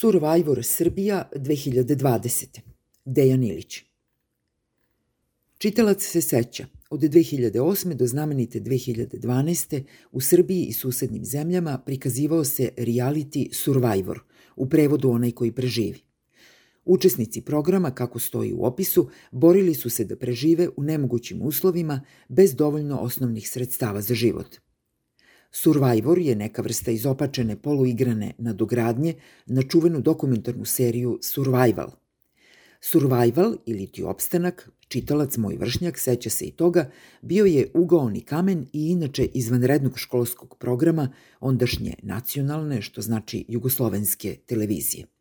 Survivor Srbija 2020. Dejan Ilić Čitalac se seća, od 2008. do znamenite 2012. u Srbiji i susednim zemljama prikazivao se reality Survivor, u prevodu onaj koji preživi. Učesnici programa, kako stoji u opisu, borili su se da prežive u nemogućim uslovima bez dovoljno osnovnih sredstava za život – Survivor je neka vrsta izopačene poluigrane nadogradnje na čuvenu dokumentarnu seriju Survival. Survival ili ti opstanak, čitalac moj vršnjak seća se i toga, bio je ugaoni kamen i inače izvanrednog školskog programa ondašnje nacionalne, što znači jugoslovenske televizije.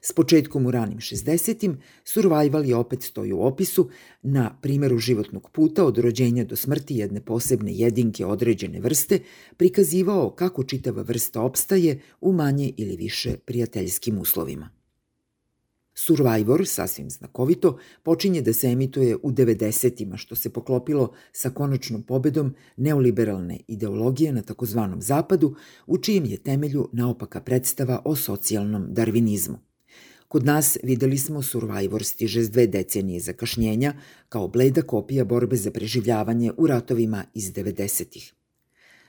S početkom u ranim 60. survival je opet stoji u opisu na primeru životnog puta od rođenja do smrti jedne posebne jedinke određene vrste, prikazivao kako čitava vrsta opstaje u manje ili više prijateljskim uslovima. Survivor, sasvim znakovito, počinje da se emituje u 90. što se poklopilo sa konačnom pobedom neoliberalne ideologije na takozvanom zapadu, u čijem je temelju naopaka predstava o socijalnom darvinizmu. Kod nas videli smo Survivor stiže s dve decenije zakašnjenja kao bleda kopija borbe za preživljavanje u ratovima iz 90-ih.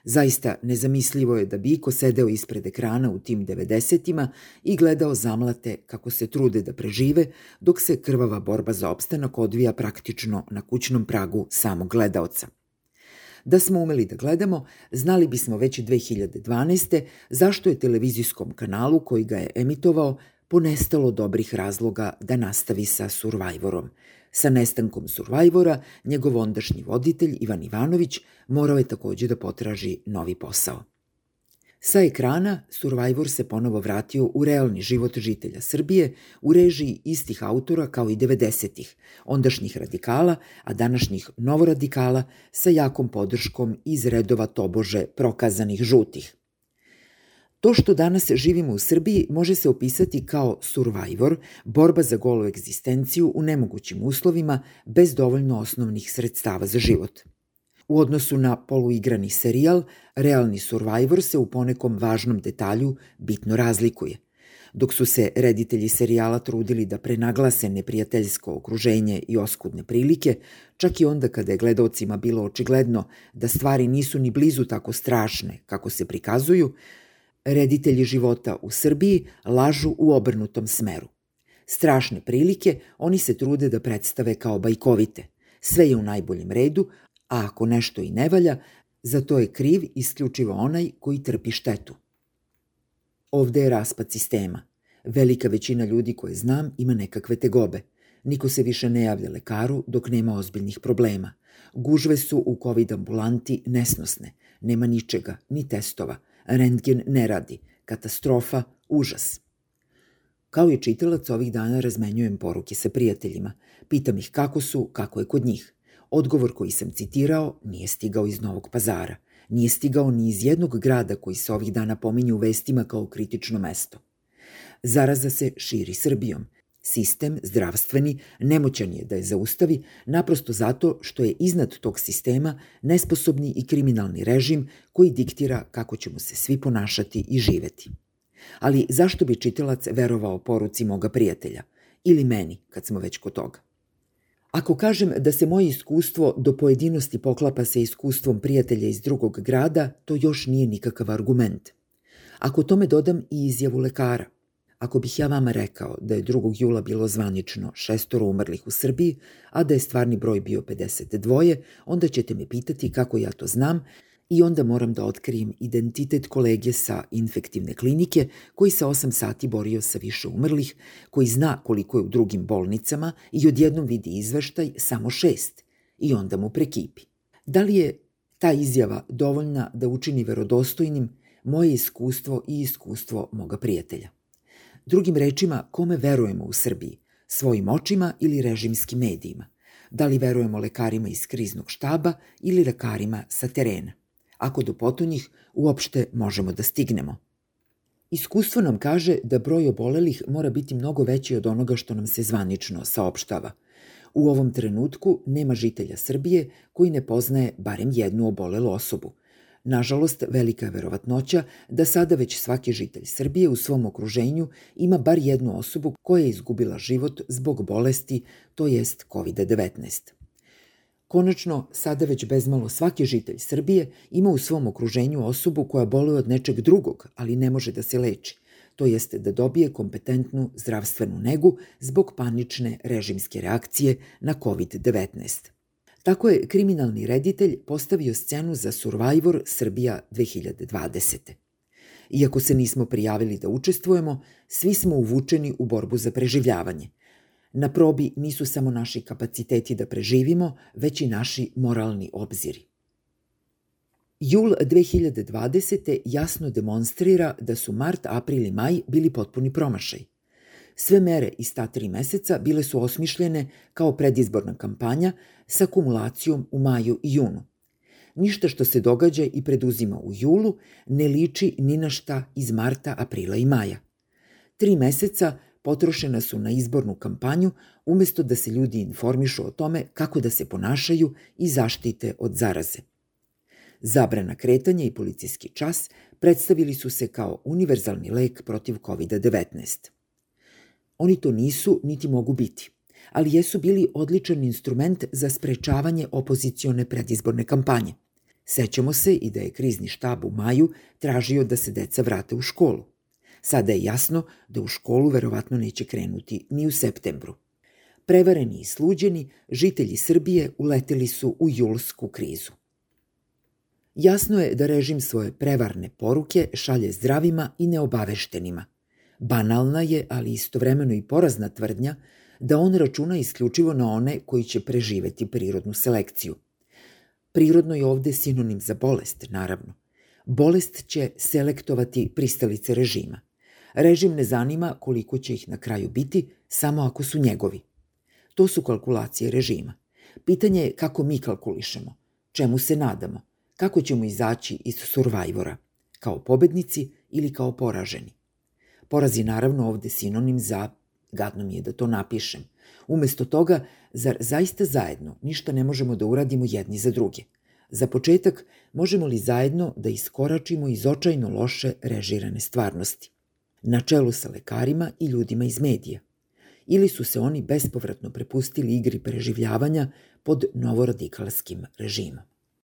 Zaista nezamislivo je da bi Iko sedeo ispred ekrana u tim 90-ima i gledao zamlate kako se trude da prežive, dok se krvava borba za opstanak odvija praktično na kućnom pragu samog gledaoca. Da smo umeli da gledamo, znali bismo već 2012. zašto je televizijskom kanalu koji ga je emitovao ponestalo dobrih razloga da nastavi sa Survivorom. Sa nestankom Survivora, njegov ondašnji voditelj Ivan Ivanović morao je takođe da potraži novi posao. Sa ekrana Survivor se ponovo vratio u realni život žitelja Srbije u režiji istih autora kao i 90-ih, ondašnjih radikala, a današnjih novoradikala sa jakom podrškom iz redova tobože prokazanih žutih. To što danas živimo u Srbiji može se opisati kao survivor, borba za golu egzistenciju u nemogućim uslovima bez dovoljno osnovnih sredstava za život. U odnosu na poluigrani serijal, realni survivor se u ponekom važnom detalju bitno razlikuje. Dok su se reditelji serijala trudili da prenaglase neprijateljsko okruženje i oskudne prilike, čak i onda kada je gledocima bilo očigledno da stvari nisu ni blizu tako strašne kako se prikazuju, reditelji života u Srbiji lažu u obrnutom smeru. Strašne prilike oni se trude da predstave kao bajkovite. Sve je u najboljem redu, a ako nešto i ne valja, za to je kriv isključivo onaj koji trpi štetu. Ovde je raspad sistema. Velika većina ljudi koje znam ima nekakve tegobe. Niko se više ne javlja lekaru dok nema ozbiljnih problema. Gužve su u COVID ambulanti nesnosne. Nema ničega, ni testova – Rentgen ne radi. Katastrofa, užas. Kao i čitalac ovih dana razmenjujem poruke sa prijateljima. Pitam ih kako su, kako je kod njih. Odgovor koji sam citirao nije stigao iz Novog pazara. Nije stigao ni iz jednog grada koji se ovih dana pominje u vestima kao kritično mesto. Zaraza se širi Srbijom – Sistem, zdravstveni, nemoćan je da je zaustavi naprosto zato što je iznad tog sistema nesposobni i kriminalni režim koji diktira kako ćemo se svi ponašati i živeti. Ali zašto bi čitalac verovao poruci moga prijatelja? Ili meni, kad smo već kod toga? Ako kažem da se moje iskustvo do pojedinosti poklapa sa iskustvom prijatelja iz drugog grada, to još nije nikakav argument. Ako tome dodam i izjavu lekara, Ako bih ja vama rekao da je 2. jula bilo zvanično šestoro umrlih u Srbiji, a da je stvarni broj bio 52, onda ćete me pitati kako ja to znam i onda moram da otkrijem identitet kolege sa infektivne klinike koji se 8 sati borio sa više umrlih, koji zna koliko je u drugim bolnicama i odjednom vidi izveštaj samo šest i onda mu prekipi. Da li je ta izjava dovoljna da učini verodostojnim moje iskustvo i iskustvo moga prijatelja? Drugim rečima, kome verujemo u Srbiji? Svojim očima ili režimskim medijima? Da li verujemo lekarima iz kriznog štaba ili lekarima sa terena? Ako do potonjih uopšte možemo da stignemo. Iskustvo nam kaže da broj obolelih mora biti mnogo veći od onoga što nam se zvanično saopštava. U ovom trenutku nema žitelja Srbije koji ne poznaje barem jednu obolelu osobu – Nažalost, velika je verovatnoća da sada već svaki žitelj Srbije u svom okruženju ima bar jednu osobu koja je izgubila život zbog bolesti, to jest COVID-19. Konačno, sada već bezmalo svaki žitelj Srbije ima u svom okruženju osobu koja boluje od nečeg drugog, ali ne može da se leči, to jeste da dobije kompetentnu zdravstvenu negu zbog panične režimske reakcije na COVID-19. Tako je kriminalni reditelj postavio scenu za Survivor Srbija 2020. Iako se nismo prijavili da učestvujemo, svi smo uvučeni u borbu za preživljavanje. Na probi nisu samo naši kapaciteti da preživimo, već i naši moralni obziri. Jul 2020. jasno demonstrira da su mart, april i maj bili potpuni promašaj – Sve mere iz ta tri meseca bile su osmišljene kao predizborna kampanja sa akumulacijom u maju i junu. Ništa što se događa i preduzima u julu ne liči ni na šta iz marta, aprila i maja. Tri meseca potrošena su na izbornu kampanju umesto da se ljudi informišu o tome kako da se ponašaju i zaštite od zaraze. Zabrana kretanja i policijski čas predstavili su se kao univerzalni lek protiv COVID-19. Oni to nisu, niti mogu biti, ali jesu bili odličan instrument za sprečavanje opozicione predizborne kampanje. Sećamo se i da je krizni štab u maju tražio da se deca vrate u školu. Sada je jasno da u školu verovatno neće krenuti ni u septembru. Prevareni i sluđeni, žitelji Srbije uleteli su u julsku krizu. Jasno je da režim svoje prevarne poruke šalje zdravima i neobaveštenima – Banalna je, ali istovremeno i porazna tvrdnja da on računa isključivo na one koji će preživeti prirodnu selekciju. Prirodno je ovde sinonim za bolest, naravno. Bolest će selektovati pristalice režima. Režim ne zanima koliko će ih na kraju biti, samo ako su njegovi. To su kalkulacije režima. Pitanje je kako mi kalkulišemo, čemu se nadamo, kako ćemo izaći iz survajvora, kao pobednici ili kao poraženi. Poraz je naravno ovde sinonim za, gadno mi je da to napišem. Umesto toga, zar zaista zajedno ništa ne možemo da uradimo jedni za druge? Za početak, možemo li zajedno da iskoračimo iz očajno loše režirane stvarnosti? Na čelu sa lekarima i ljudima iz medija. Ili su se oni bespovratno prepustili igri preživljavanja pod novoradikalskim režimom?